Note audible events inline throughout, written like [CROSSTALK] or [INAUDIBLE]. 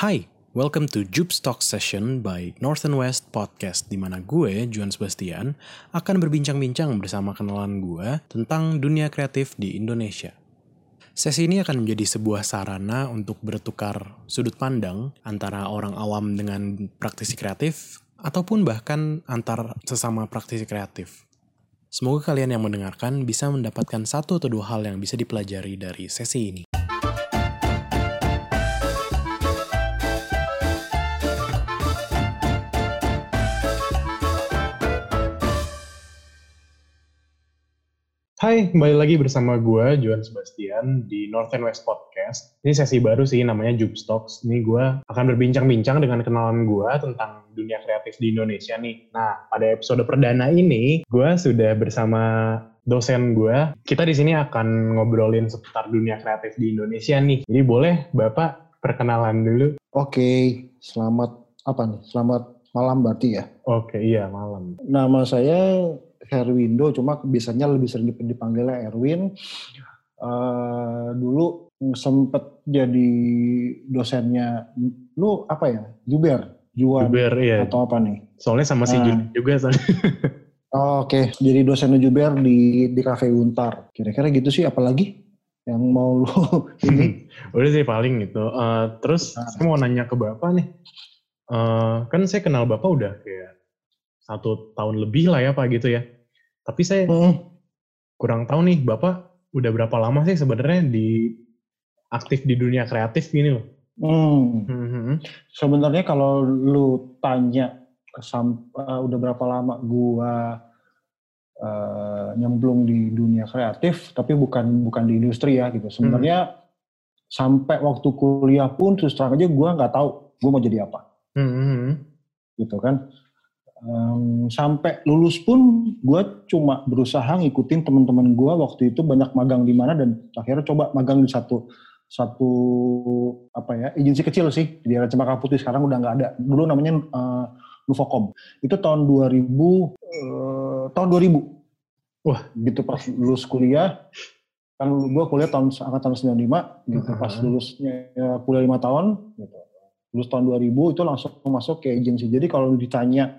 Hai, welcome to Jupe Talk Session by Northern West Podcast di mana gue, Juan Sebastian, akan berbincang-bincang bersama kenalan gue tentang dunia kreatif di Indonesia. Sesi ini akan menjadi sebuah sarana untuk bertukar sudut pandang antara orang awam dengan praktisi kreatif ataupun bahkan antar sesama praktisi kreatif. Semoga kalian yang mendengarkan bisa mendapatkan satu atau dua hal yang bisa dipelajari dari sesi ini. Hai, kembali lagi bersama gue, Juan Sebastian, di Northern West Podcast. Ini sesi baru sih, namanya Jup Stocks. Ini gue akan berbincang-bincang dengan kenalan gue tentang dunia kreatif di Indonesia nih. Nah, pada episode perdana ini, gue sudah bersama dosen gue. Kita di sini akan ngobrolin seputar dunia kreatif di Indonesia nih. Jadi boleh Bapak perkenalan dulu? Oke, selamat apa nih? Selamat malam berarti ya? Oke, iya malam. Nama saya Herwindo, cuma biasanya lebih sering dipanggilnya Erwin. Uh, dulu sempet jadi dosennya, lu apa ya, Juber, Juan, Juber, iya. atau apa nih? Soalnya sama si uh, juga soalnya. oh, Oke, okay. jadi dosennya Juber di di Cafe Untar. Kira-kira gitu sih, apalagi yang mau lu [LAUGHS] ini? Udah sih paling gitu. Uh, terus nah. saya mau nanya ke bapak nih. Uh, kan saya kenal bapak udah kayak satu tahun lebih lah ya pak gitu ya. Tapi saya hmm. kurang tahu nih, Bapak udah berapa lama sih sebenarnya di aktif di dunia kreatif gini loh? Hmm. hmm. Sebenarnya kalau lu tanya uh, udah berapa lama gua uh, nyemplung di dunia kreatif, tapi bukan bukan di industri ya gitu. Sebenarnya hmm. sampai waktu kuliah pun terus terang aja gua nggak tahu gua mau jadi apa. Hmm. Gitu kan um, sampai lulus pun gue cuma berusaha ngikutin teman-teman gue waktu itu banyak magang di mana dan akhirnya coba magang di satu satu apa ya agensi kecil sih di daerah Cempaka Putih. Sekarang udah nggak ada. Dulu namanya uh, itu tahun 2000 uh, tahun 2000 wah. Gitu pas lulus kuliah. Kan gue kuliah tahun angkatan 95 gitu uh -huh. pas lulusnya ya, kuliah lima tahun gitu. Lulus tahun 2000 itu langsung masuk ke agensi. Jadi kalau ditanya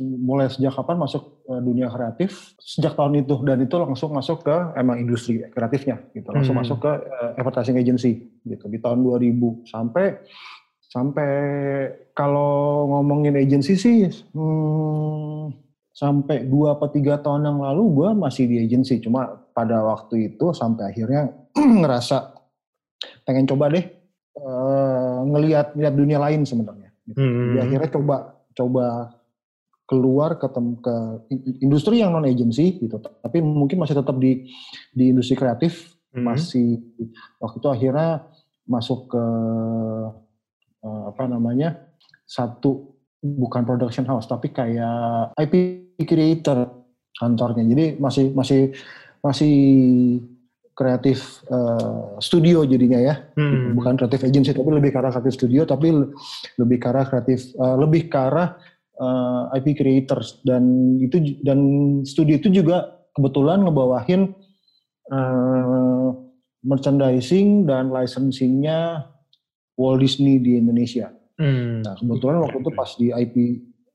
mulai sejak kapan masuk uh, dunia kreatif sejak tahun itu dan itu langsung masuk ke emang industri kreatifnya gitu langsung hmm. masuk ke uh, advertising agency gitu di tahun 2000 sampai sampai kalau ngomongin agency sih hmm, sampai dua atau tiga tahun yang lalu gue masih di agency cuma pada waktu itu sampai akhirnya [CLEARS THROAT] ngerasa pengen coba deh uh, ngelihat ngelihat dunia lain sebenarnya gitu. hmm. akhirnya coba coba keluar ke, ke industri yang non agency gitu tapi mungkin masih tetap di di industri kreatif hmm. masih waktu itu akhirnya masuk ke uh, apa namanya satu bukan production house tapi kayak IP creator kantornya jadi masih masih masih kreatif uh, studio jadinya ya hmm. bukan kreatif agency tapi lebih ke arah kreatif studio tapi lebih ke arah kreatif uh, lebih ke arah uh, eh, IP creators dan itu dan studio itu juga kebetulan ngebawahin uh, merchandising dan licensingnya Walt Disney di Indonesia. Hmm. Nah kebetulan waktu itu pas di IP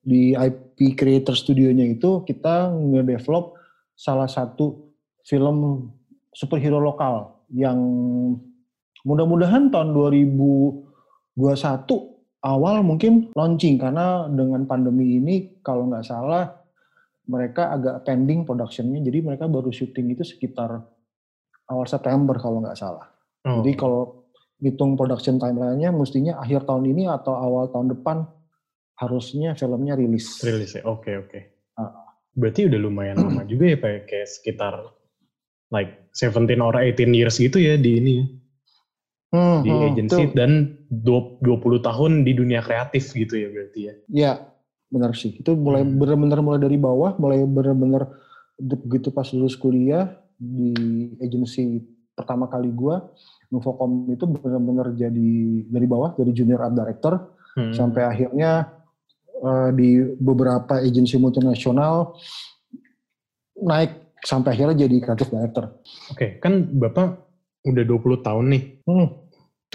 di IP Creator Studionya itu kita ngedevelop salah satu film superhero lokal yang mudah-mudahan tahun 2021 awal mungkin launching karena dengan pandemi ini kalau nggak salah mereka agak pending productionnya jadi mereka baru syuting itu sekitar awal September kalau nggak salah. Oh. Jadi kalau hitung production timeline-nya mestinya akhir tahun ini atau awal tahun depan harusnya filmnya rilis. Rilis ya, oke okay, oke. Okay. Uh. Berarti udah lumayan lama juga ya Pak, kayak sekitar like 17 or 18 years gitu ya di ini ya? Hmm, di hmm, agency tuh. dan 20 tahun di dunia kreatif gitu ya berarti ya. Iya, benar sih. Itu mulai hmm. benar-benar mulai dari bawah, mulai benar-benar begitu pas lulus kuliah di agency pertama kali gua Nuvocom itu benar-benar jadi dari bawah dari junior art director hmm. sampai akhirnya uh, di beberapa agensi multinasional naik sampai akhirnya jadi creative director. Oke, okay, kan Bapak udah 20 tahun nih. Hmm.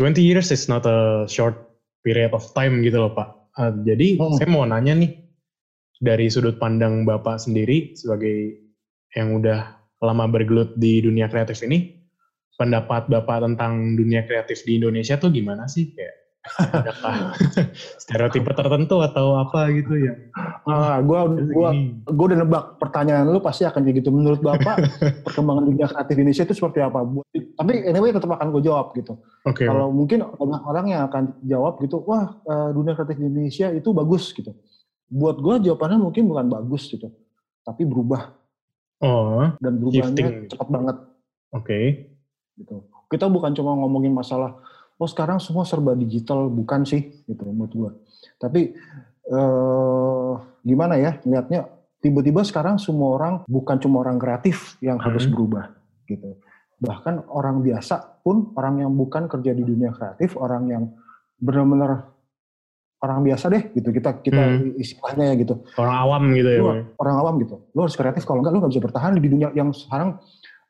20 years is not a short period of time gitu loh Pak. Uh, jadi hmm. saya mau nanya nih, dari sudut pandang Bapak sendiri sebagai yang udah lama bergelut di dunia kreatif ini, pendapat Bapak tentang dunia kreatif di Indonesia tuh gimana sih? Kayak [LAUGHS] stereotipe tertentu atau apa gitu ya? Ah, gua gua gua udah nebak pertanyaan lu pasti akan kayak gitu. Menurut Bapak [LAUGHS] perkembangan dunia kreatif Indonesia itu seperti apa? Tapi anyway tetap akan gue jawab gitu. Okay. Kalau mungkin banyak orang yang akan jawab gitu, wah eh, dunia kreatif Indonesia itu bagus gitu. Buat gue jawabannya mungkin bukan bagus gitu, tapi berubah. Oh. Dan berubahnya cepat banget. Oke. Okay. Gitu. Kita bukan cuma ngomongin masalah oh sekarang semua serba digital bukan sih gitu menurut gue tapi eh, gimana ya lihatnya tiba-tiba sekarang semua orang bukan cuma orang kreatif yang harus hmm. berubah gitu. Bahkan orang biasa pun orang yang bukan kerja di dunia kreatif orang yang benar-benar orang biasa deh gitu. Kita kita hmm. istilahnya ya gitu. Orang awam gitu ya lu, orang awam gitu. Lo harus kreatif kalau enggak lo nggak bisa bertahan di dunia yang sekarang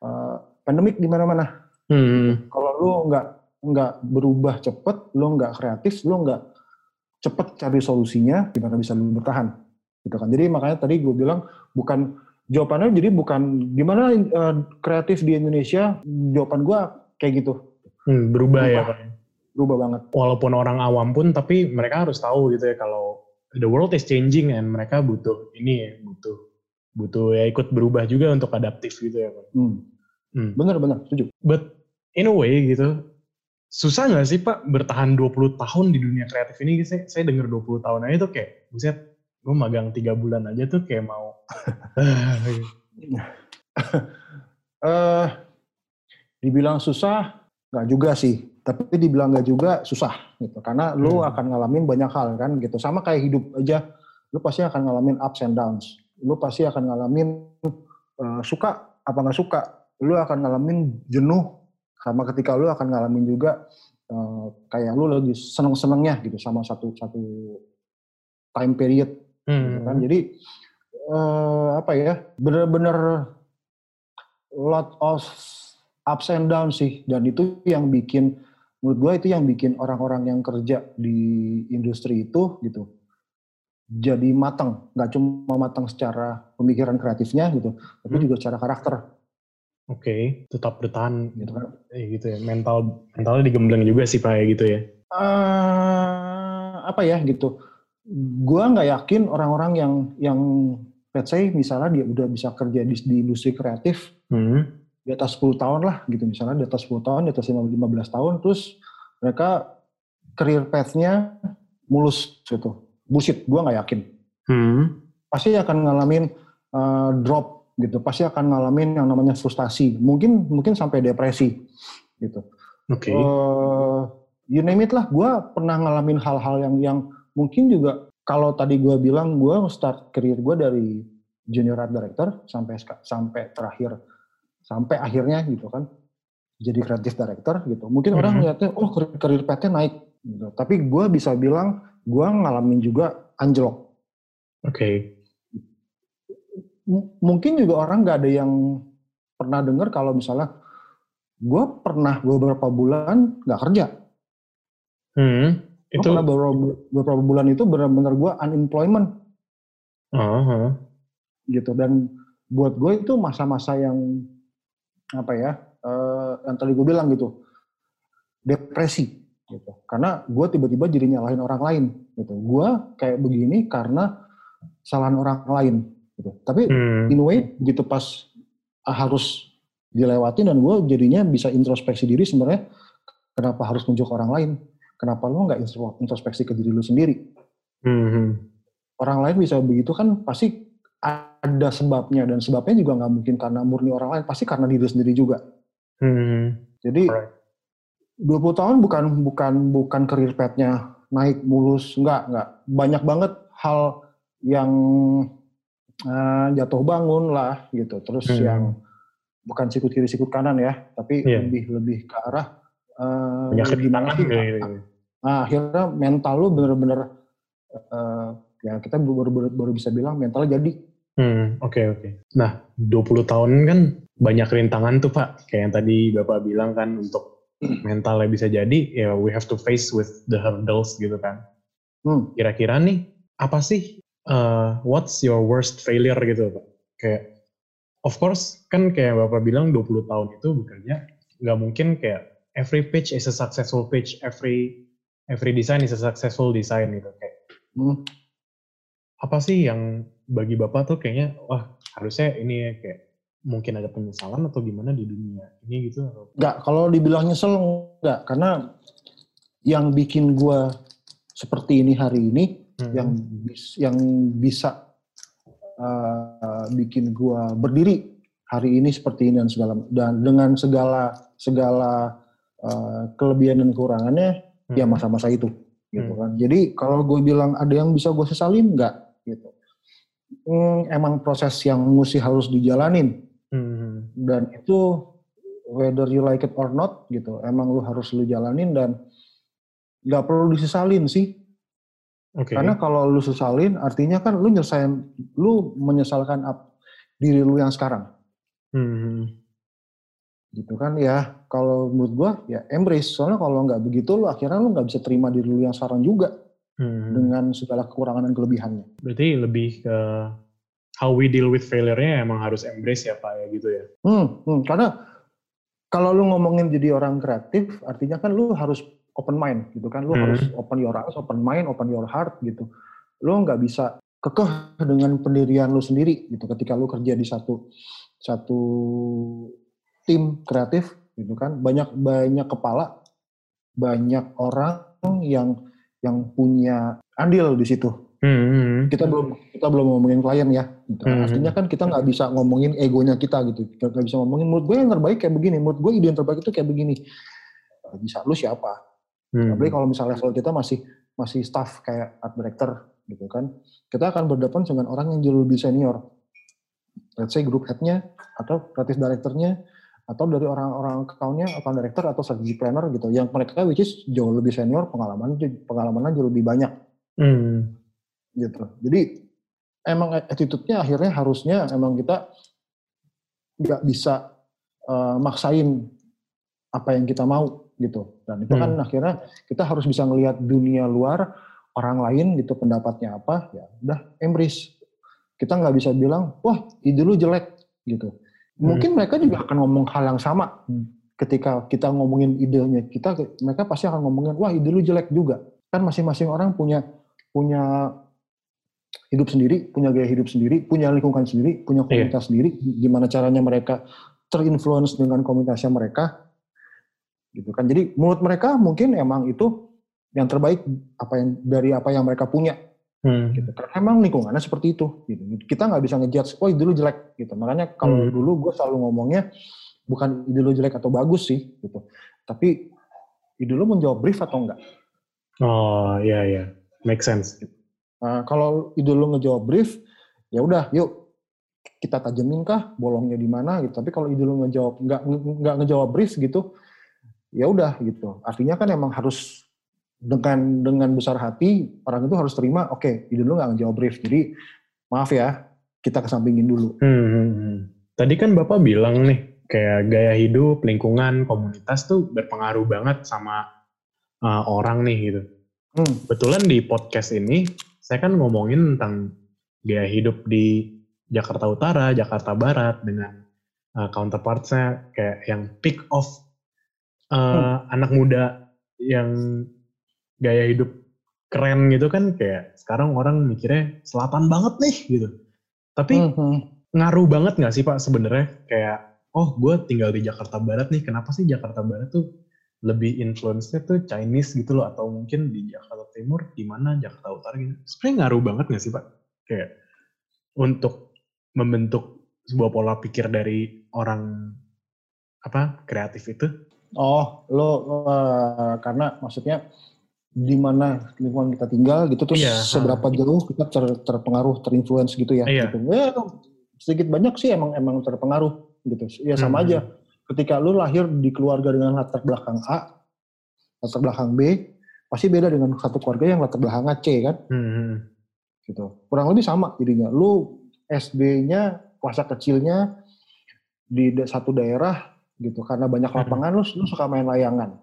uh, pandemik di mana-mana. Hmm. kalau lo nggak nggak berubah cepet, lo nggak kreatif, lo nggak cepet cari solusinya, gimana bisa lo bertahan, gitu kan? Jadi makanya tadi gue bilang bukan jawabannya jadi bukan gimana uh, kreatif di Indonesia, jawaban gue kayak gitu. Hmm, berubah, ya, berubah ya pak. Berubah banget. Walaupun orang awam pun, tapi mereka harus tahu gitu ya kalau the world is changing and mereka butuh ini ya, butuh butuh ya ikut berubah juga untuk adaptif gitu ya pak. Hmm. Hmm. Bener bener, setuju. But in a way gitu, susah nggak sih Pak bertahan 20 tahun di dunia kreatif ini? Saya, saya denger 20 tahun aja tuh kayak, buset, gue magang tiga bulan aja tuh kayak mau. uh, [LAUGHS] dibilang susah, nggak juga sih. Tapi dibilang nggak juga susah gitu. Karena hmm. lu akan ngalamin banyak hal kan gitu. Sama kayak hidup aja, lu pasti akan ngalamin ups and downs. Lu pasti akan ngalamin uh, suka apa nggak suka. Lu akan ngalamin jenuh sama ketika lu akan ngalamin juga uh, kayak lu lagi seneng-senengnya gitu sama satu satu time period gitu hmm. gitu kan jadi uh, apa ya bener-bener lot of ups and downs sih dan itu yang bikin menurut gue itu yang bikin orang-orang yang kerja di industri itu gitu jadi matang nggak cuma matang secara pemikiran kreatifnya gitu tapi hmm. juga secara karakter Oke, okay, tetap bertahan gitu kan. Eh, gitu ya. Mental mentalnya digembleng juga sih Pak gitu ya. Uh, apa ya gitu. Gua nggak yakin orang-orang yang yang let's say misalnya dia udah bisa kerja di, di industri kreatif hmm. di atas 10 tahun lah gitu misalnya di atas 10 tahun, di atas 15 tahun terus mereka career path-nya mulus gitu. Bullshit, gua nggak yakin. Hmm. Pasti akan ngalamin uh, drop gitu pasti akan ngalamin yang namanya frustasi mungkin mungkin sampai depresi gitu oke okay. uh, you name it lah gue pernah ngalamin hal-hal yang yang mungkin juga kalau tadi gue bilang gue start career gue dari junior art director sampai sampai terakhir sampai akhirnya gitu kan jadi creative director gitu mungkin mm -hmm. orang melihatnya oh career path-nya naik gitu. tapi gue bisa bilang gue ngalamin juga anjlok oke okay mungkin juga orang nggak ada yang pernah dengar kalau misalnya gue pernah beberapa bulan nggak kerja. Hmm, itu pernah beberapa, beberapa bulan itu benar-benar gue unemployment. Uh -huh. Gitu dan buat gue itu masa-masa yang apa ya uh, yang tadi gue bilang gitu depresi gitu karena gue tiba-tiba jadi nyalahin orang lain gitu gue kayak begini karena kesalahan orang lain gitu. Tapi hmm. in way gitu pas ah, harus dilewati dan gue jadinya bisa introspeksi diri sebenarnya kenapa harus nunjuk orang lain? Kenapa lo nggak introspeksi ke diri lo sendiri? Hmm. Orang lain bisa begitu kan pasti ada sebabnya dan sebabnya juga nggak mungkin karena murni orang lain, pasti karena diri sendiri juga. Hmm. Jadi right. 20 tahun bukan bukan bukan career path-nya naik mulus, enggak, enggak. Banyak banget hal yang uh, jatuh bangun lah gitu. Terus hmm. yang bukan sikut kiri sikut kanan ya, tapi yeah. lebih lebih ke arah uh, gimana sih? Gitu. Nah, akhirnya mental lu bener-bener uh, ya kita baru, baru baru bisa bilang mentalnya jadi. Hmm, oke okay, oke. Okay. Nah, 20 tahun kan banyak rintangan tuh Pak, kayak yang tadi Bapak bilang kan untuk [CLEARS THROAT] mentalnya bisa jadi ya we have to face with the hurdles gitu kan. Hmm. Kira-kira nih apa sih uh, what's your worst failure gitu Pak? Kayak of course kan kayak Bapak bilang 20 tahun itu bekerja nggak mungkin kayak every pitch is a successful pitch, every every design is a successful design gitu kayak. Hmm. Apa sih yang bagi Bapak tuh kayaknya wah harusnya ini ya kayak mungkin ada penyesalan atau gimana di dunia ini gitu atau Enggak, kalau dibilang nyesel enggak karena yang bikin gua seperti ini hari ini Hmm. yang yang bisa uh, bikin gua berdiri hari ini seperti ini dan segala dan dengan segala segala uh, kelebihan dan kekurangannya Hmm. ya masa-masa itu gitu Hmm. kan. Jadi kalau gue bilang ada yang bisa gue sesalin enggak gitu. Hmm, emang proses yang mesti harus dijalanin Hmm. dan itu whether you like it or not gitu emang lu harus lu jalanin dan nggak perlu disesalin sih Oke. karena kalau lu sesalin artinya kan lu nyelesain lu menyesalkan ap, diri lu yang sekarang Hmm. gitu kan ya kalau menurut gua ya embrace soalnya kalau nggak begitu lu akhirnya lu nggak bisa terima diri lu yang sekarang juga Hmm. dengan segala kekurangan dan kelebihannya Berarti lebih ke how we deal with failure-nya emang harus embrace ya Pak ya gitu ya. hmm, hmm, karena kalau lu ngomongin jadi orang kreatif artinya kan lu harus open mind gitu kan lu Hmm. harus open your eyes open mind open your heart gitu lu nggak bisa kekeh dengan pendirian lu sendiri gitu ketika lu kerja di satu satu tim kreatif gitu kan banyak banyak kepala banyak orang yang yang punya andil di situ Hmm. kita belum kita belum ngomongin klien ya gitu. Hmm. artinya kan kita nggak bisa ngomongin egonya kita gitu kita nggak bisa ngomongin menurut gue yang terbaik kayak begini menurut gue ide yang terbaik itu kayak begini bisa lu siapa Hmm. apalagi kalau misalnya level kita masih masih staff kayak art director gitu kan kita akan berdepan dengan orang yang jauh lebih senior let's say group headnya atau creative directornya atau dari orang-orang accountnya account director atau strategy planner gitu yang mereka which is jauh lebih senior pengalaman pengalamannya jauh lebih banyak Hmm. gitu. Jadi emang attitude-nya akhirnya harusnya emang kita nggak bisa eh, maksain apa yang kita mau gitu. Dan itu kan akhirnya kita harus bisa ngelihat dunia luar orang lain gitu pendapatnya apa ya udah embrace. Kita nggak bisa bilang wah ide lu jelek gitu. Mungkin mereka juga akan ngomong hal yang sama ketika kita ngomongin idenya kita mereka pasti akan ngomongin wah ide lu jelek juga. Kan masing-masing orang punya punya hidup sendiri, punya gaya hidup sendiri, punya lingkungan sendiri, punya komunitas sendiri. Gimana caranya mereka terinfluence dengan komunitasnya mereka, gitu kan. Jadi menurut mereka mungkin emang itu yang terbaik apa yang dari apa yang mereka punya, Hmm. gitu. Karena emang lingkungannya seperti itu. Gitu. Kita nggak bisa ngejudge, oh ide lu jelek, gitu. Makanya kalau Hmm. dulu gue selalu ngomongnya bukan ide lu jelek atau bagus sih, gitu. Tapi ide lu menjawab brief atau enggak. Oh iya iya, make sense. Nah, kalau ide lu ngejawab brief, ya udah, yuk kita tajemin kah bolongnya di mana gitu. Tapi kalau ide lu ngejawab nggak nggak ngejawab brief gitu, ya udah gitu. Artinya kan emang harus dengan dengan besar hati orang itu harus terima. Oke, ide lu nggak ngejawab brief. Jadi maaf ya, kita kesampingin dulu. Hmm, hmm, hmm. Tadi kan Bapak bilang nih, kayak gaya hidup, lingkungan, komunitas tuh berpengaruh banget sama uh, orang nih gitu. Hmm. Kebetulan di podcast ini, saya kan ngomongin tentang gaya hidup di Jakarta Utara, Jakarta Barat, dengan uh, counterpartsnya kayak yang pick of uh, anak muda yang gaya hidup keren gitu kan kayak sekarang orang mikirnya selatan banget nih gitu. Tapi Mhm. ngaruh banget nggak sih Pak sebenarnya? Kayak oh gue tinggal di Jakarta Barat nih kenapa sih Jakarta Barat tuh lebih influence-nya tuh Chinese gitu loh? Atau mungkin di Jakarta Timur gimana Jakarta Utara gitu. Sebenarnya ngaruh banget nggak sih Pak? Kayak untuk membentuk sebuah pola pikir dari orang apa kreatif itu Oh, lo uh, karena maksudnya di mana lingkungan kita tinggal gitu terus Iya, seberapa jauh kita ter- terpengaruh terinfluence gitu ya Iya. gitu. Ya, sedikit banyak sih emang emang terpengaruh gitu ya sama Hmm. aja ketika lu lahir di keluarga dengan latar belakang A latar belakang B pasti beda dengan satu keluarga yang latar belakangnya C kan Hmm. gitu kurang lebih sama jadinya lu SD-nya masa kecilnya di satu daerah gitu karena banyak Hmm. lapangan lu, lu suka main layangan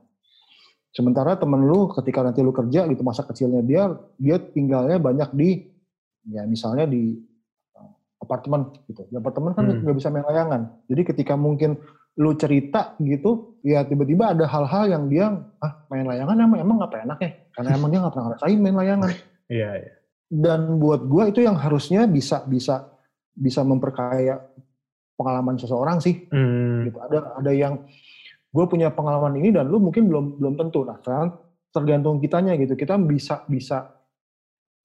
sementara temen lu ketika nanti lu kerja gitu masa kecilnya dia dia tinggalnya banyak di ya misalnya di uh, apartemen gitu di apartemen kan Hmm. nggak bisa main layangan jadi ketika mungkin lu cerita gitu ya tiba-tiba ada hal-hal yang dia ah main layangan emang emang nggak enak ya karena emang dia nggak pernah ngerasain main layangan [LAUGHS] Iya, iya. dan buat gue itu yang harusnya bisa bisa bisa memperkaya pengalaman seseorang sih Hmm. gitu ada ada yang gue punya pengalaman ini dan lu mungkin belum belum tentu nah tergantung kitanya gitu kita bisa bisa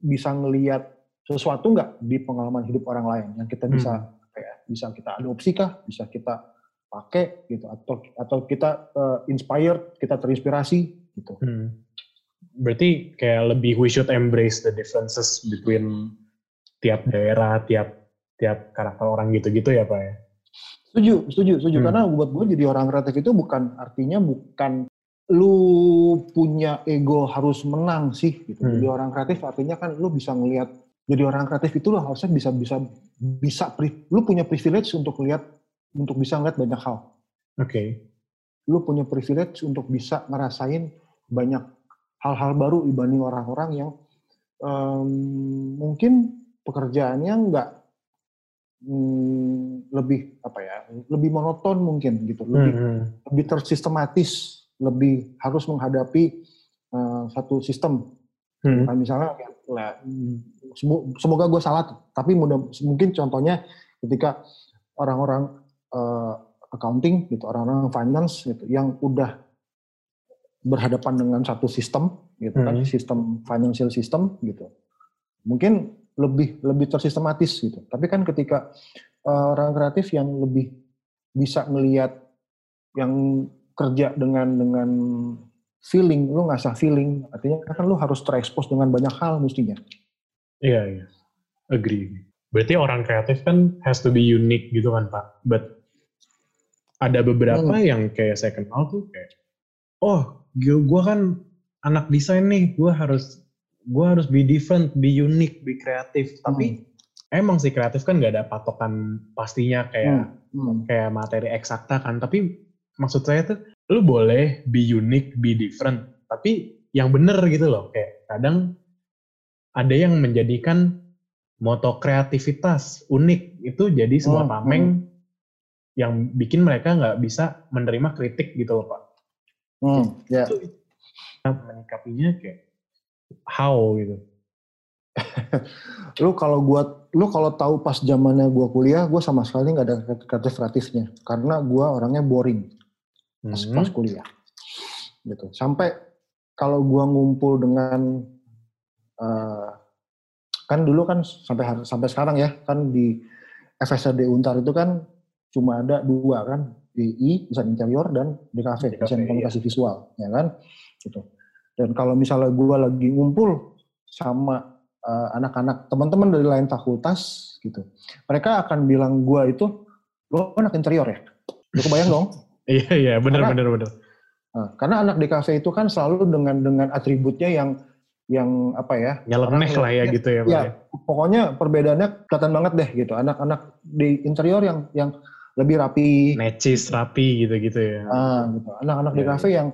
bisa ngelihat sesuatu nggak di pengalaman hidup orang lain yang kita bisa apa ya, bisa kita adopsi kah bisa kita pakai gitu atau atau kita eh, inspired kita terinspirasi gitu Hmm. Berarti kayak lebih we should embrace the differences between tiap daerah, tiap tiap karakter orang gitu-gitu ya Pak ya? Setuju, setuju, setuju. Hmm. Karena buat gue jadi orang kreatif itu bukan artinya bukan lu punya ego harus menang sih. Gitu. Hmm. Jadi orang kreatif artinya kan lu bisa ngelihat. Jadi orang kreatif itu lo harusnya bisa bisa bisa lu punya privilege untuk lihat untuk bisa ngeliat banyak hal. Oke. Lu punya privilege untuk bisa ngerasain banyak hal-hal baru dibanding orang-orang yang em, mungkin pekerjaannya nggak hmm, lebih apa ya lebih monoton mungkin gitu lebih Hmm. lebih tersistematis lebih harus menghadapi eh, satu sistem Hmm. Nah, misalnya mm, semo- semoga gue salah tapi mudah mungkin contohnya ketika orang-orang eh, accounting gitu orang-orang finance gitu yang udah berhadapan dengan satu sistem gitu kan Hmm. sistem financial system gitu mungkin lebih lebih tersistematis gitu tapi kan ketika eh, orang kreatif yang lebih bisa melihat yang kerja dengan dengan feeling lu ngasah feeling artinya kan lu harus terekspos dengan banyak hal mestinya Iya, iya. Agree. Berarti orang kreatif kan has to be unique gitu kan Pak. But ada beberapa Hmm. yang kayak saya kenal tuh kayak, oh gue kan anak desain nih, gue harus gue harus be different, be unique, be kreatif. Tapi emang sih kreatif kan gak ada patokan pastinya kayak Hmm. kayak materi eksakta kan. Tapi maksud saya tuh, lu boleh be unique, be different. Tapi yang bener gitu loh. Kayak kadang ada yang menjadikan moto kreativitas unik itu jadi sebuah Hmm, tameng yang bikin mereka nggak bisa menerima kritik gitu loh Pak. Hmm, ya. Itu menyikapinya kayak how gitu. Lu kalau gua lu kalau tahu pas zamannya gua kuliah, gua sama sekali nggak ada kreatif kreatifnya karena gua orangnya boring pas, Hmm. pas kuliah. Gitu. Sampai kalau gua ngumpul dengan eh, kan dulu kan sampai sampai sekarang ya kan di FSRD Untar itu kan cuma ada dua kan DI desain interior dan DKV desain iya. komunikasi visual ya kan gitu dan kalau misalnya gua lagi ngumpul sama eh, anak-anak teman-teman dari lain fakultas gitu mereka akan bilang gua itu lo anak interior ya lu kebayang dong [LAUGHS] Iya iya bener bener. Nah, karena anak DKV itu kan selalu dengan dengan atributnya yang yang apa ya Nyeleneh lah ya gitu ya Pak. ya ya. pokoknya perbedaannya kelihatan banget deh gitu anak-anak di interior yang yang lebih rapi Necis, rapi gitu-gitu ya. ah, gitu. anak-anak Ya, DKV yang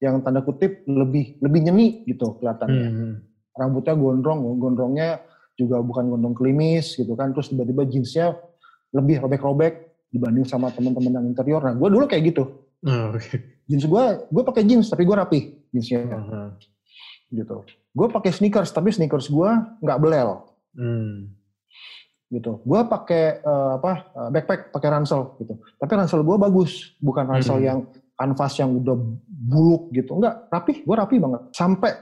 yang tanda kutip lebih lebih nyeni gitu kelihatannya Hmm. rambutnya gondrong gondrongnya juga bukan gondrong klimis gitu kan terus tiba-tiba jeansnya lebih robek-robek dibanding sama teman-teman yang interior nah gue dulu kayak gitu Oh, oke. jeans gue gue pakai jeans tapi gue rapi jeansnya Aha. gitu gue pakai sneakers tapi sneakers gue nggak belel Hmm. gitu. Gue pakai eh, apa eh, backpack, pakai ransel gitu. Tapi ransel gue bagus, bukan ransel Hmm. yang kanvas yang udah buluk gitu. Enggak, rapi, gue rapi banget. Sampai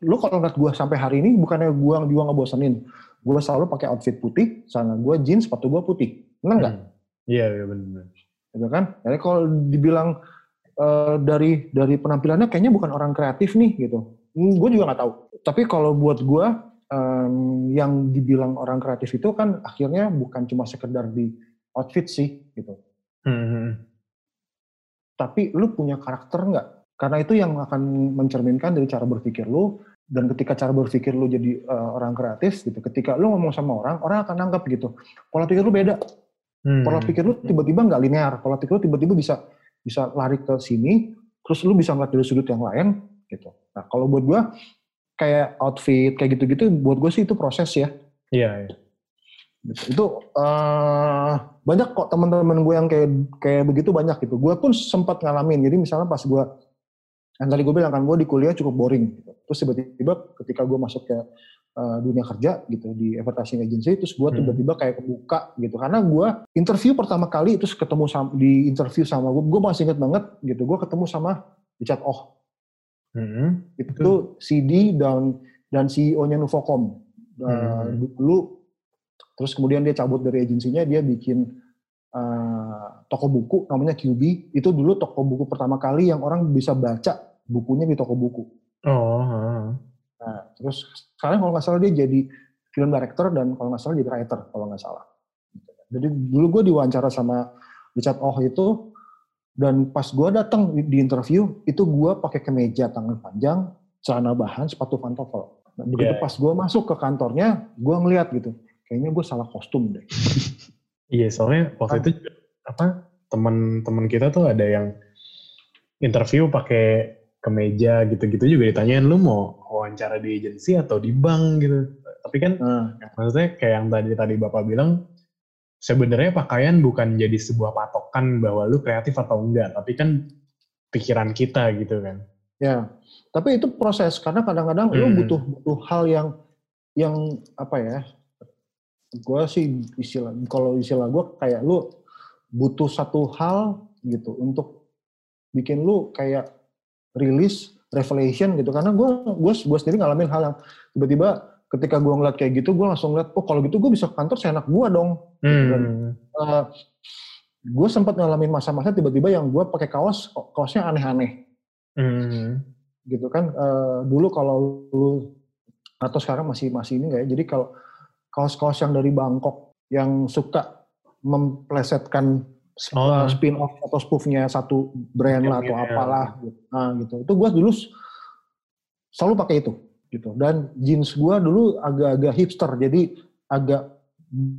lu kalau ngeliat gue sampai hari ini bukannya gue juga ngebosenin. Gue selalu pakai outfit putih, sana gue jeans, sepatu gue putih. Bener nggak? Hmm. Iya, iya benar. Gitu kan? Jadi kalau dibilang eh, dari dari penampilannya kayaknya bukan orang kreatif nih gitu. gue juga nggak tahu. Tapi kalau buat gue em, yang dibilang orang kreatif itu kan akhirnya bukan cuma sekedar di outfit sih gitu. Hmm. Tapi lu punya karakter nggak? Karena itu yang akan mencerminkan dari cara berpikir lu dan ketika cara berpikir lu jadi eh, orang kreatif gitu. Ketika lu ngomong sama orang, orang akan nangkep gitu. Pola pikir lu beda. Hmm. Pola pikir lu tiba-tiba nggak linear. Pola pikir lu tiba-tiba bisa bisa lari ke sini, terus lu bisa ngeliat dari sudut yang lain gitu. Nah kalau buat gue kayak outfit kayak gitu-gitu, buat gue sih itu proses ya. Iya. iya. Gitu. Itu uh, banyak kok teman-teman gue yang kayak kayak begitu banyak gitu. Gue pun sempat ngalamin. Jadi misalnya pas gue yang tadi gue bilang kan gue di kuliah cukup boring. Gitu. Terus tiba-tiba ketika gue masuk ke uh, dunia kerja gitu di advertising agency, terus gue hmm. tiba-tiba kayak kebuka gitu. Karena gue interview pertama kali terus ketemu sama, di interview sama gue, gue masih inget banget gitu. Gue ketemu sama Richard Oh. Hmm. Itu CD dan dan CEO-nya Nuvocom. Uh, hmm. Dulu terus kemudian dia cabut dari agensinya, dia bikin uh, toko buku namanya QB. Itu dulu toko buku pertama kali yang orang bisa baca bukunya di toko buku. Oh. Nah, terus sekarang kalau nggak salah dia jadi film director dan kalau nggak salah jadi writer kalau nggak salah. Jadi dulu gue diwawancara sama Richard Oh itu dan pas gue datang di interview itu gue pakai kemeja tangan panjang, celana bahan, sepatu pantofel. Nah, begitu yeah. pas gue masuk ke kantornya, gue ngeliat gitu, kayaknya gue salah kostum deh. [LAUGHS] Iya, soalnya waktu itu apa teman-teman kita tuh ada yang interview pakai kemeja gitu-gitu juga ditanyain lu mau wawancara di agensi atau di bank gitu. Tapi kan hmm. maksudnya kayak yang tadi tadi Bapak bilang sebenarnya pakaian bukan jadi sebuah patokan bahwa lu kreatif atau enggak, tapi kan pikiran kita gitu kan. Ya. Tapi itu proses karena kadang-kadang hmm. lu butuh butuh hal yang yang apa ya? Gue sih istilah kalau istilah gue kayak lu butuh satu hal gitu untuk bikin lu kayak rilis revelation gitu. Karena gue gue gue sendiri ngalamin hal yang tiba-tiba ketika gue ngeliat kayak gitu gue langsung ngeliat oh kalau gitu gue bisa ke kantor seenak gue dong. Hmm. Dan, uh, eh, gue sempat ngalamin masa-masa tiba-tiba yang gue pakai kaos kaosnya aneh-aneh. Hmm. gitu kan. Uh, dulu kalau lu atau sekarang masih masih ini nggak ya? Jadi kalau kaos-kaos yang dari Bangkok yang suka memplesetkan oh. spin off atau spoofnya satu brand lah atau apalah gitu. nah gitu itu gue dulu selalu pakai itu gitu dan jeans gue dulu agak-agak hipster jadi agak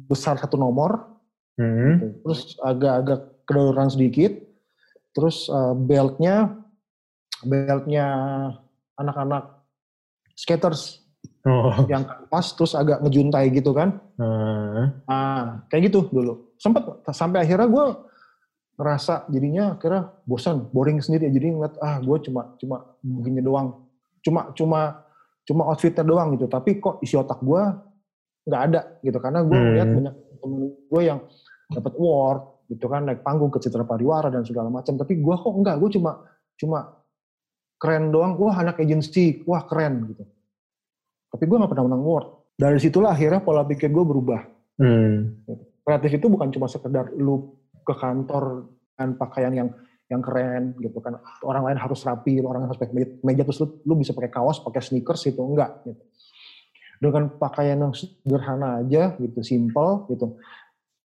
besar satu nomor hmm. gitu. terus agak-agak kedodoran sedikit terus uh, beltnya beltnya anak-anak skaters oh. yang pas terus agak ngejuntai gitu kan hmm. ah kayak gitu dulu sempat sampai akhirnya gue ngerasa jadinya kira bosan, boring sendiri. Jadi ngeliat ah gue cuma cuma begini doang, cuma cuma cuma outfitnya doang gitu. Tapi kok isi otak gue nggak ada gitu karena gue hmm. lihat banyak temen gue yang dapat award gitu kan naik panggung ke Citra Pariwara dan segala macam. Tapi gue kok enggak, gue cuma cuma keren doang. Wah anak agency, wah keren gitu. Tapi gue nggak pernah menang award. Dari situlah akhirnya pola pikir gue berubah. Hmm. Kreatif itu bukan cuma sekedar lu ke kantor dengan pakaian yang yang keren gitu kan orang lain harus rapi orang harus pakai meja, terus lu, lu bisa pakai kaos pakai sneakers itu enggak gitu dengan pakaian yang sederhana aja gitu simple gitu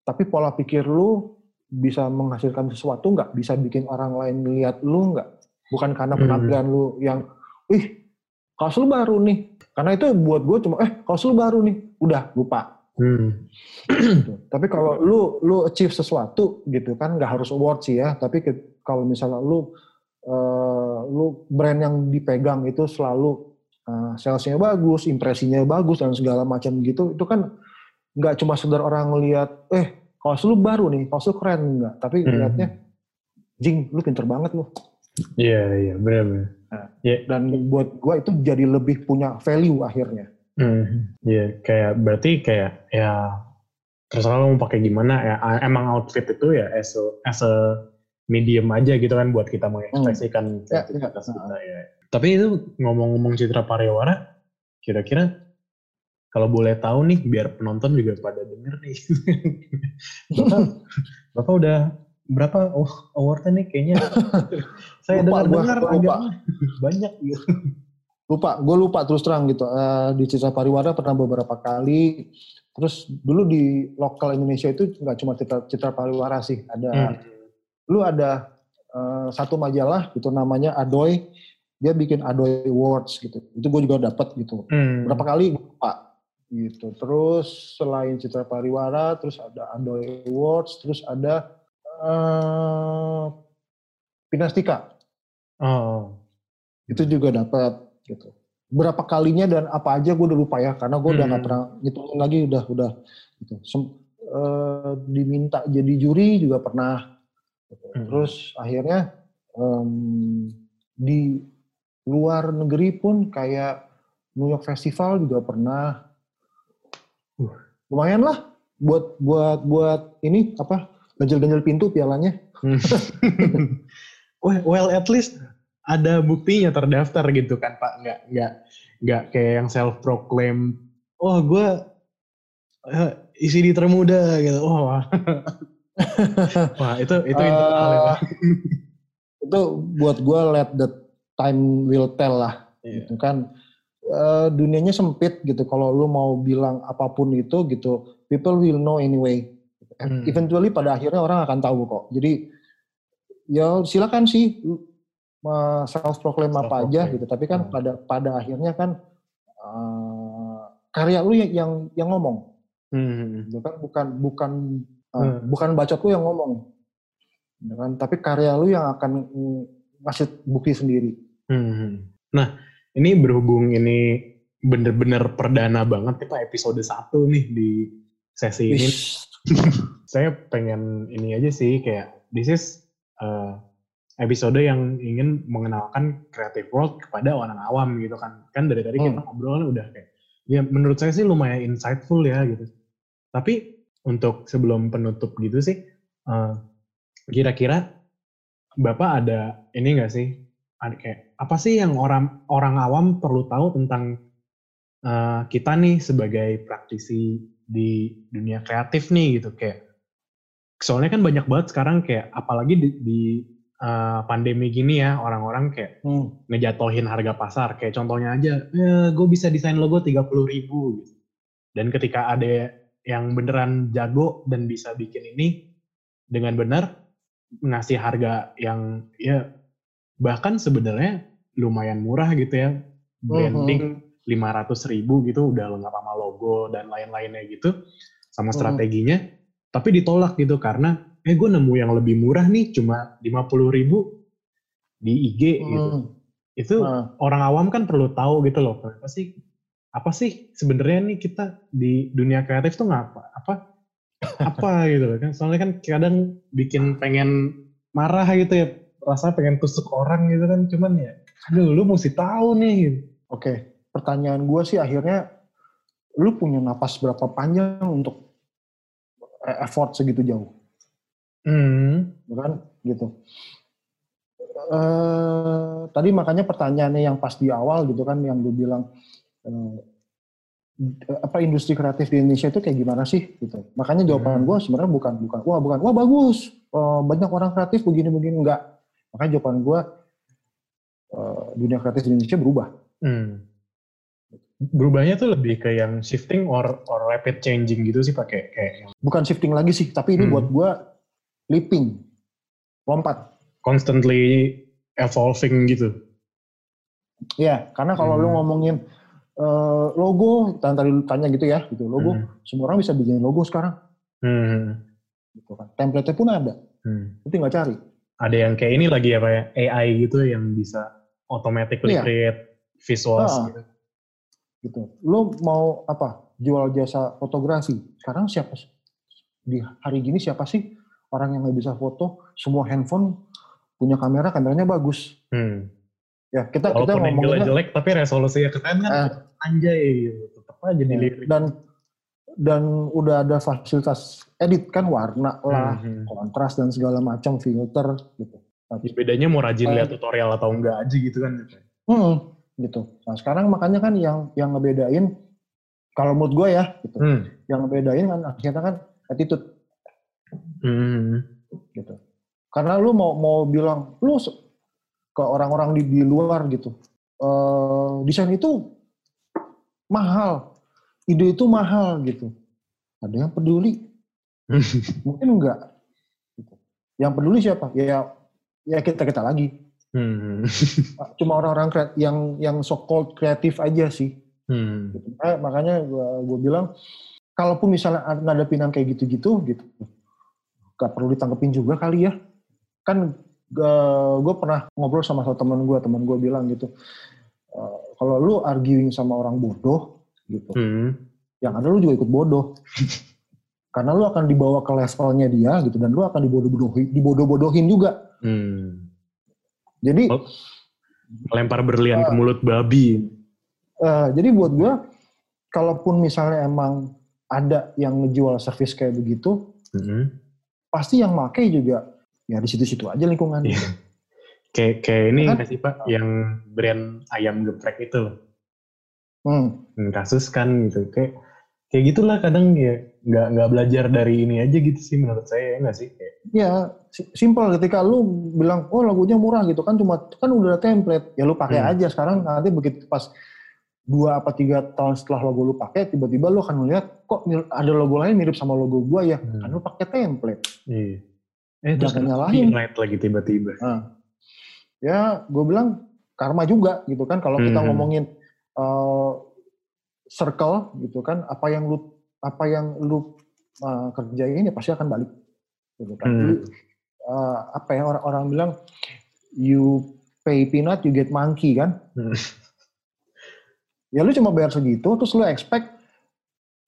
tapi pola pikir lu bisa menghasilkan sesuatu enggak bisa bikin orang lain lihat lu enggak bukan karena hmm. penampilan hmm. lu yang wih kaos lu baru nih karena itu buat gue cuma eh kaos lu baru nih udah lupa Hmm. Gitu. [CLEARS THROAT] Tapi kalau lu lu achieve sesuatu gitu kan nggak harus award sih ya, tapi ke, kalau misalnya lu uh, lu brand yang dipegang itu selalu uh, salesnya bagus, impresinya bagus dan segala macam gitu, itu kan nggak cuma sekedar orang ngelihat eh kalau lu baru nih, kalau lu keren enggak, tapi hmm. lihatnya jing lu pinter banget lu. Iya yeah, iya yeah, benar-benar. Nah, yeah. Dan buat gua itu jadi lebih punya value akhirnya. Hmm, ya yeah, kayak berarti kayak ya terserah lo mau pakai gimana ya emang outfit itu ya as a, as a medium aja gitu kan buat kita mengekspresikan hmm. Ya, ya, kita ya. Tapi itu ngomong-ngomong Citra Pariwara, kira-kira kalau boleh tahu nih biar penonton juga pada denger nih. [LAUGHS] Bapak, Bapak udah berapa oh, awardnya nih kayaknya? [LAUGHS] Saya dengar-dengar agak banyak gitu. Lupa gue lupa terus terang gitu. Uh, di Citra Pariwara pernah beberapa kali. Terus dulu di lokal Indonesia itu nggak cuma Citra, Citra Pariwara sih ada hmm. lu ada uh, satu majalah gitu namanya Adoy. Dia bikin Adoy Awards gitu. Itu gue juga dapat gitu. Hmm. berapa kali? Lupa gitu. Terus selain Citra Pariwara terus ada Adoy Awards terus ada uh, Pinastika. Oh. Itu juga dapat gitu. Berapa kalinya dan apa aja gue udah lupa ya karena gue udah nggak Hmm. pernah ngitungin lagi udah udah gitu. Sem- eh, diminta jadi juri juga pernah. gitu. Hmm. Terus akhirnya em, di luar negeri pun kayak New York Festival juga pernah. Uh. Lumayan lah buat buat buat ini apa ganjel-ganjel pintu pialanya. [LAUGHS] well, well, at least ada buktinya terdaftar gitu kan Pak. Nggak nggak nggak kayak yang self proclaim. Oh gue eh, isi di termuda gitu. Oh, wah. [LAUGHS] wah itu itu internal ya Pak. Eh, [LAUGHS] itu buat gue let the time will tell lah Iya. gitu kan Eh, dunianya sempit gitu kalau lu mau bilang apa pun itu gitu people will know anyway Hmm. eventually pada akhirnya orang akan tahu kok jadi ya silakan sih self proclaim apa aja gitu tapi kan Hmm. pada pada akhirnya kan eh, karya lu yang yang, yang ngomong Hmm. gitu kan bukan bukan uh, Hmm. bukan bacot lu yang ngomong gitu kan tapi karya lu yang akan ngasih bukti sendiri Hmm. Nah, ini berhubung ini bener-bener perdana banget kita episode 1 nih di sesi ini. Saya pengen ini aja sih kayak this is uh, episode yang ingin mengenalkan creative world kepada orang awam gitu kan. Kan dari tadi kita Hmm. ngobrol udah kayak ya menurut saya sih lumayan insightful ya gitu. Tapi untuk sebelum penutup gitu sih uh, kira-kira Bapak ada ini enggak sih ada kayak apa sih yang orang orang awam perlu tahu tentang uh, kita nih sebagai praktisi di dunia kreatif nih gitu. Kayak soalnya kan banyak banget sekarang kayak apalagi di, di, uh, pandemi gini ya orang-orang kayak Hmm. ngejatohin harga pasar. Kayak contohnya aja eh, gue bisa desain logo 30.000 ribu gitu. Dan ketika ada yang beneran jago dan bisa bikin ini dengan benar ngasih harga yang ya bahkan sebenarnya lumayan murah gitu ya branding 500 ribu gitu udah lengkap sama logo dan lain-lainnya gitu sama Mhm. strateginya tapi ditolak gitu karena eh gue nemu yang lebih murah nih cuma 50 ribu di IG gitu Hmm. itu Nah, orang awam kan perlu tahu gitu loh apa sih apa sih sebenarnya nih kita di dunia kreatif tuh ngapa apa apa [LAUGHS] gitu loh kan soalnya kan kadang bikin pengen marah gitu ya rasa pengen tusuk orang gitu kan cuman ya aduh lu mesti tahu nih gitu. Oke, pertanyaan gue sih akhirnya, lu punya napas berapa panjang untuk eh, effort segitu jauh, hmm ya kan? Gitu. Eh, tadi makanya pertanyaannya yang pas di awal gitu kan, yang lu bilang eh, apa industri kreatif di Indonesia itu kayak gimana sih? Gitu. Makanya jawaban Hmm. gue sebenarnya bukan bukan wah bukan wah bagus, banyak orang kreatif begini-begini enggak. Makanya jawaban gue eh, dunia kreatif di Indonesia berubah. hmm. Berubahnya tuh lebih ke yang shifting or or rapid changing gitu sih pakai kayak bukan shifting lagi sih, tapi ini Hmm. buat gua leaping, lompat. constantly evolving gitu Ya, karena kalau lu Hmm. ngomongin eh, logo, tadi tadi lu tanya gitu ya, gitu logo, Hmm. semua orang bisa bikin logo sekarang, Hmm. gitu kan. Template-nya pun ada, Hmm. lu tinggal cari. ada yang kayak ini lagi apa ya AI gitu yang bisa automatically Iya. create visuals gitu. Gitu. Lu mau apa? Jual jasa fotografi. Sekarang siapa sih? Di hari gini siapa sih orang yang nggak bisa foto? Semua handphone punya kamera, kameranya bagus. Hmm. Ya, kita kita Walaupun angle ngomongnya jelek tapi resolusinya keren kan Eh. anjay gitu. Tetap aja Ya, dilirik. dan dan udah ada fasilitas edit kan warna lah, Hmm. kontras dan segala macam filter gitu. Ya, bedanya mau rajin Eh. lihat tutorial atau enggak aja gitu kan. Hmm, gitu. Nah sekarang makanya kan yang yang ngebedain kalau menurut gue ya, gitu. Hmm. Yang ngebedain kan akhirnya kan attitude Hmm. gitu. Karena lu mau mau bilang lu ke orang-orang di, di luar gitu, eh, desain itu mahal, ide itu mahal gitu. Ada yang peduli, [LAUGHS] mungkin enggak. Gitu. Yang peduli siapa? Ya ya kita kita lagi. Hmm. [LAUGHS] Cuma orang-orang yang yang so called kreatif aja sih. Hmm. Gitu. Eh, makanya gue bilang, kalaupun misalnya ada ngadepin yang kayak gitu-gitu, gitu, gak perlu ditanggepin juga kali ya. Kan gue pernah ngobrol sama satu teman gue, teman gue bilang gitu, uh, kalau lu arguing sama orang bodoh gitu, Hmm. yang ada lu juga ikut bodoh. [LAUGHS] Karena lu akan dibawa ke levelnya dia gitu dan lu akan dibodoh-bodohin, dibodoh-bodohin juga. Hmm. Jadi Oh. Lempar berlian ke mulut babi. eh, jadi buat gue, kalaupun misalnya emang ada yang ngejual servis kayak begitu, Hmm. pasti yang make juga ya di situ-situ aja lingkungan. Iya. Kayak kayak ini Kan? sih Pak, yang brand ayam geprek itu. Hmm, kasus kan gitu. Kayak kayak gitulah kadang ya nggak nggak belajar dari ini aja gitu sih menurut saya ya nggak sih kayak Ya, si- simpel ketika lu bilang, oh lagunya murah gitu kan cuma kan udah ada template, ya lu pakai Hmm. aja sekarang nanti begitu pas dua apa tiga tahun setelah logo lu pakai, tiba-tiba lu akan melihat kok ada logo lain mirip sama logo gua ya, Hmm. kan lu pakai template. iya. Eh terus nyalahin. lagi tiba-tiba. Nah, ya gue bilang karma juga gitu kan kalau kita Hmm. ngomongin uh, circle gitu kan, apa yang lu apa yang lu uh, kerjain ya pasti akan balik. Gitu kan. Hmm. Jadi, uh, apa ya orang-orang bilang you pay peanut you get monkey kan Hmm. [LAUGHS] ya lu cuma bayar segitu terus lu expect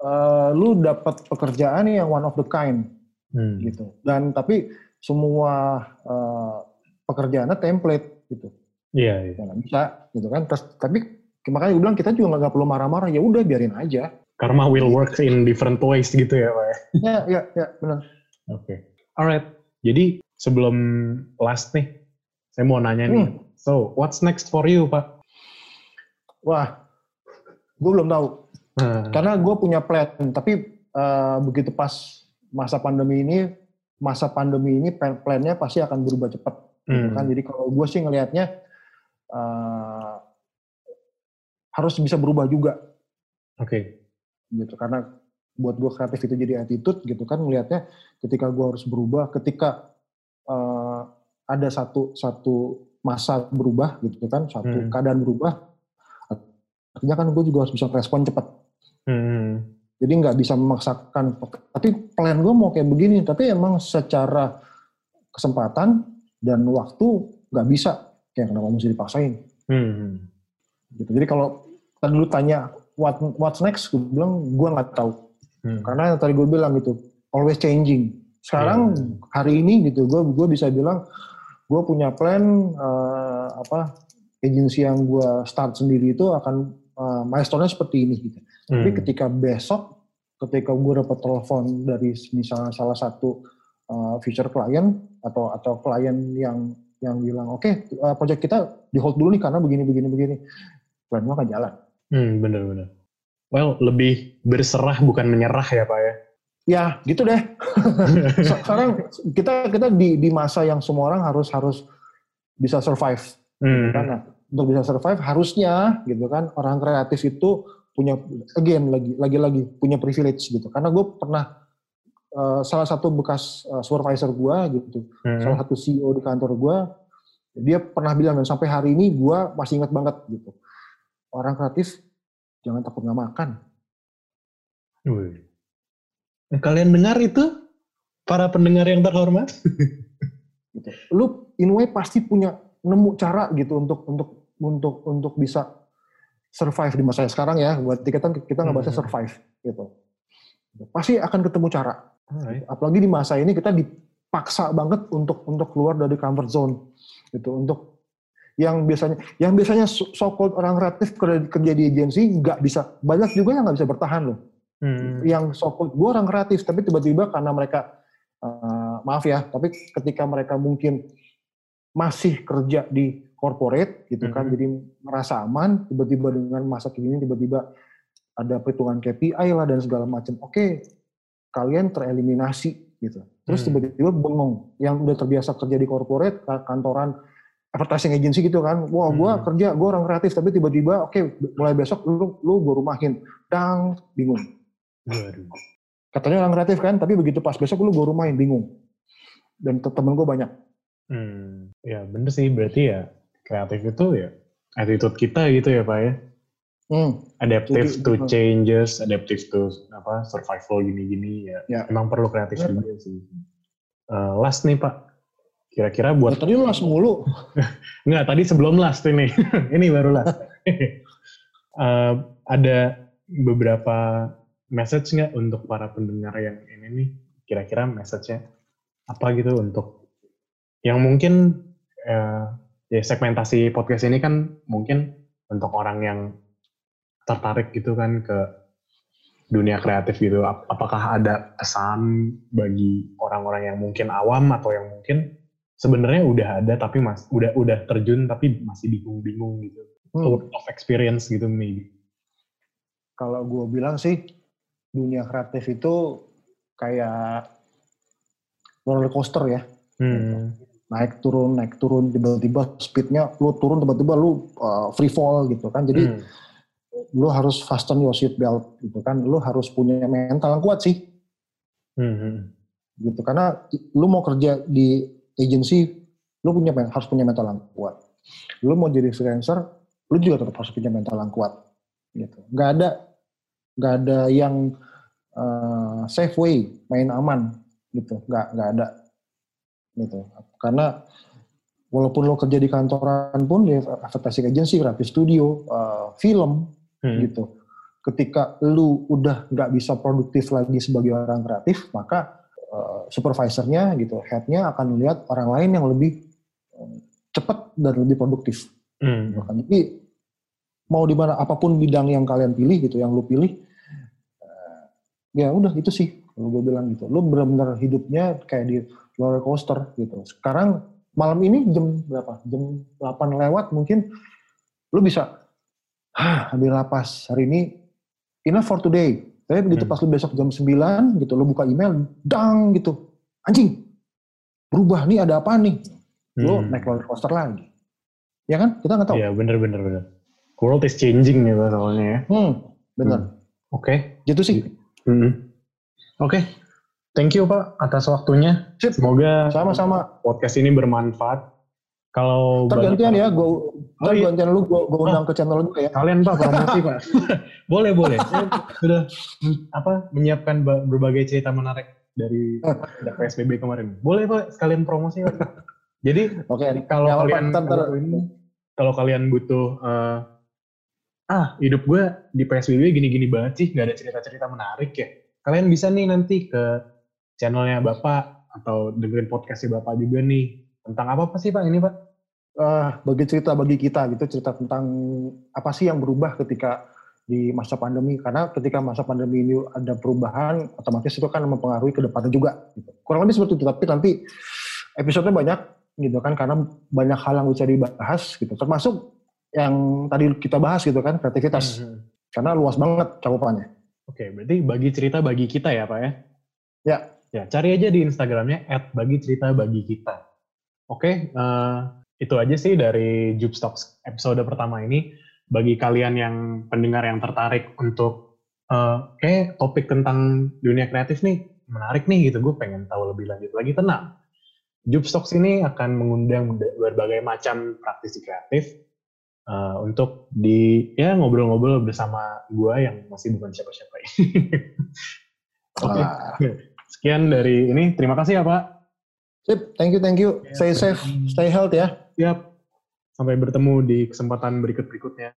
uh, lu dapat pekerjaan yang one of the kind Hmm. gitu dan tapi semua uh, pekerjaannya template gitu Iya, iya. ya bisa gitu kan terus tapi makanya gue bilang kita juga nggak perlu marah-marah ya udah biarin aja Karma will work in different ways gitu ya Pak. ya? ya ya ya benar Oke. Alright. Jadi sebelum last nih, saya mau nanya nih. Hmm. So, what's next for you, Pak? wah gue belum tahu Nah, karena gue punya plan tapi uh, begitu pas masa pandemi ini masa pandemi ini plan- plannya pasti akan berubah cepat gitu hmm, kan jadi kalau gue sih ngelihatnya uh, harus bisa berubah juga Oke. gitu karena buat gue kreatif itu jadi attitude gitu kan ngelihatnya ketika gue harus berubah ketika uh, ada satu satu masa berubah gitu kan satu Hmm. keadaan berubah artinya kan gue juga harus bisa respon cepat Hmm. jadi nggak bisa memaksakan tapi plan gue mau kayak begini tapi emang secara kesempatan dan waktu nggak bisa kayak kenapa mesti dipaksain Hmm. Gitu jadi kalau tadi lu tanya what what's next gue bilang gue nggak tahu Hmm. karena yang tadi gue bilang gitu always changing sekarang Iya. hari ini gitu gue gue bisa bilang gue punya plan eh, apa agensi yang gue start sendiri itu akan eh, milestone-nya seperti ini gitu tapi Hmm. ketika besok, ketika gue dapat telepon dari misalnya salah satu uh, future client atau atau klien yang yang bilang oke uh, project kita di hold dulu nih karena begini begini begini, plan gue akan jalan. Hmm, bener-bener. Well, lebih berserah bukan menyerah ya, Pak ya? Ya gitu deh. [LAUGHS] Sekarang kita kita di di masa yang semua orang harus harus bisa survive. Hmm. Karena untuk bisa survive harusnya gitu kan orang kreatif itu punya again lagi lagi lagi punya privilege gitu karena gue pernah eh, salah satu bekas eh, supervisor gue gitu Hmm. salah satu CEO di kantor gue dia pernah bilang dan sampai hari ini gue masih ingat banget gitu orang kreatif jangan takut nggak makan Wih. Nah, Kalian dengar itu? Para pendengar yang terhormat? [LAUGHS] gitu lu in way pasti punya nemu cara gitu untuk untuk untuk untuk bisa survive di masa sekarang ya buat kita kita nggak bahasnya Hmm. survive gitu pasti akan ketemu cara Alright. apalagi di masa ini kita dipaksa banget untuk untuk keluar dari comfort zone gitu untuk yang biasanya yang biasanya so called orang kreatif kerja, di agensi nggak bisa banyak juga yang nggak bisa bertahan loh Hmm. yang so called gue orang kreatif tapi tiba-tiba karena mereka eh, maaf ya tapi ketika mereka mungkin masih kerja di corporate gitu kan Mhm. jadi merasa aman tiba-tiba dengan masa kini tiba-tiba ada perhitungan KPI lah dan segala macam oke kalian tereliminasi gitu terus Hmm. tiba-tiba bengong yang udah terbiasa kerja di corporate ka- kantoran advertising agency gitu kan wah gue Hmm. kerja gue orang kreatif tapi tiba-tiba oke mulai besok lu lu gue rumahin dang bingung Waduh. katanya orang kreatif kan tapi begitu pas besok lu gue rumahin bingung dan te- temen gue banyak Hmm. Ya bener sih, berarti ya kreatif itu ya attitude kita gitu ya Pak ya? hmm. Adaptive Jadi, to changes, adaptive to apa survival gini-gini ya. Ya. Emang perlu kreatif Bener. juga sih. Eh, last nih Pak, Kira-kira buat... Ya, tadi lu las mulu. [LAUGHS] Enggak, tadi sebelum last ini. [LAUGHS] ini baru last. uh, [LAUGHS] ada beberapa message nggak untuk para pendengar yang ini nih? Kira-kira message-nya apa gitu untuk yang mungkin uh, ya segmentasi podcast ini kan mungkin untuk orang yang tertarik gitu kan ke dunia kreatif gitu. Apakah ada pesan bagi orang-orang yang mungkin awam atau yang mungkin sebenarnya udah ada tapi mas udah udah terjun tapi masih bingung-bingung gitu hmm. tour of experience gitu maybe kalau gue bilang sih dunia kreatif itu kayak roller coaster ya hmm. naik turun naik turun tiba-tiba speednya lu turun tiba-tiba lu uh, free fall gitu kan jadi hmm. lu harus fasten your seat belt gitu kan lu harus punya mental yang kuat sih hmm. gitu karena lu mau kerja di agency, lu punya harus punya mental yang kuat. Lu mau jadi freelancer, lu juga tetap harus punya mental yang kuat. Gitu. Gak ada gak ada yang uh, safe way, main aman gitu. Gak gak ada gitu. Karena walaupun lo kerja di kantoran pun di advertising agency, creative studio, uh, film hmm. gitu. Ketika lu udah nggak bisa produktif lagi sebagai orang kreatif, maka uh, supervisornya gitu, headnya akan melihat orang lain yang lebih uh, cepat dan lebih produktif. Hmm. Jadi mau di mana apa pun bidang yang kalian pilih gitu, yang lu pilih, uh, ya udah itu sih kalau gue bilang gitu. Lu benar-benar hidupnya kayak di roller coaster gitu. Sekarang malam ini jam berapa? Jam 8 lewat mungkin lu bisa, ah ambil lapas hari ini enough for today tapi begitu hmm. pas lu besok jam 9 gitu, lu buka email, dang gitu. Anjing, berubah nih ada apa nih? Lu hmm. naik roller coaster lagi. Ya kan? Kita nggak tahu. Iya bener bener bener. World is changing nih soalnya ya. Hmm, bener. Hmm. Oke. Okay. Gitu sih. Hmm. Oke. Okay. Thank you Pak atas waktunya. Sip. Semoga sama-sama podcast ini bermanfaat. Kalau tergantian ya, gue Oh, iya. gantian lu gue gue undang oh, ke channel juga ya. Kalian Pak promosi Pak. [LAUGHS] boleh boleh. [LAUGHS] Saya sudah apa menyiapkan berbagai cerita menarik dari [LAUGHS] PSBB kemarin. Boleh Pak sekalian promosi Pak. Jadi okay, kalau ya, kalian kalau, kalau kalian butuh uh, ah hidup gue di PSBB gini-gini banget sih, nggak ada cerita-cerita menarik ya. Kalian bisa nih nanti ke channelnya Bapak atau dengerin podcastnya Bapak juga nih. Tentang apa, apa sih Pak ini Pak? uh, bagi cerita bagi kita gitu cerita tentang apa sih yang berubah ketika di masa pandemi. Karena ketika masa pandemi ini ada perubahan otomatis itu kan mempengaruhi ke depannya juga gitu. kurang lebih seperti itu tapi nanti episodenya banyak gitu kan karena banyak hal yang bisa dibahas gitu. Termasuk yang tadi kita bahas gitu kan kreativitas. Mm -hmm. karena luas banget cakupannya. Oke berarti bagi cerita bagi kita ya pak ya? Ya. Ya cari aja di instagramnya at bagi cerita bagi kita oke uh, itu aja sih dari Jupstocks episode pertama ini. Bagi kalian yang pendengar yang tertarik untuk uh, kayak topik tentang dunia kreatif nih menarik nih gitu, gue pengen tahu lebih lanjut lagi tenang. Jupstocks ini akan mengundang berbagai macam praktisi kreatif uh, untuk di ya ngobrol-ngobrol bersama gue yang masih bukan siapa-siapa. [LAUGHS] Oke, okay. sekian dari ini. Terima kasih ya Pak. Sip, thank you, thank you. Stay safe, stay healthy ya. Siap. Sampai bertemu di kesempatan berikut-berikutnya.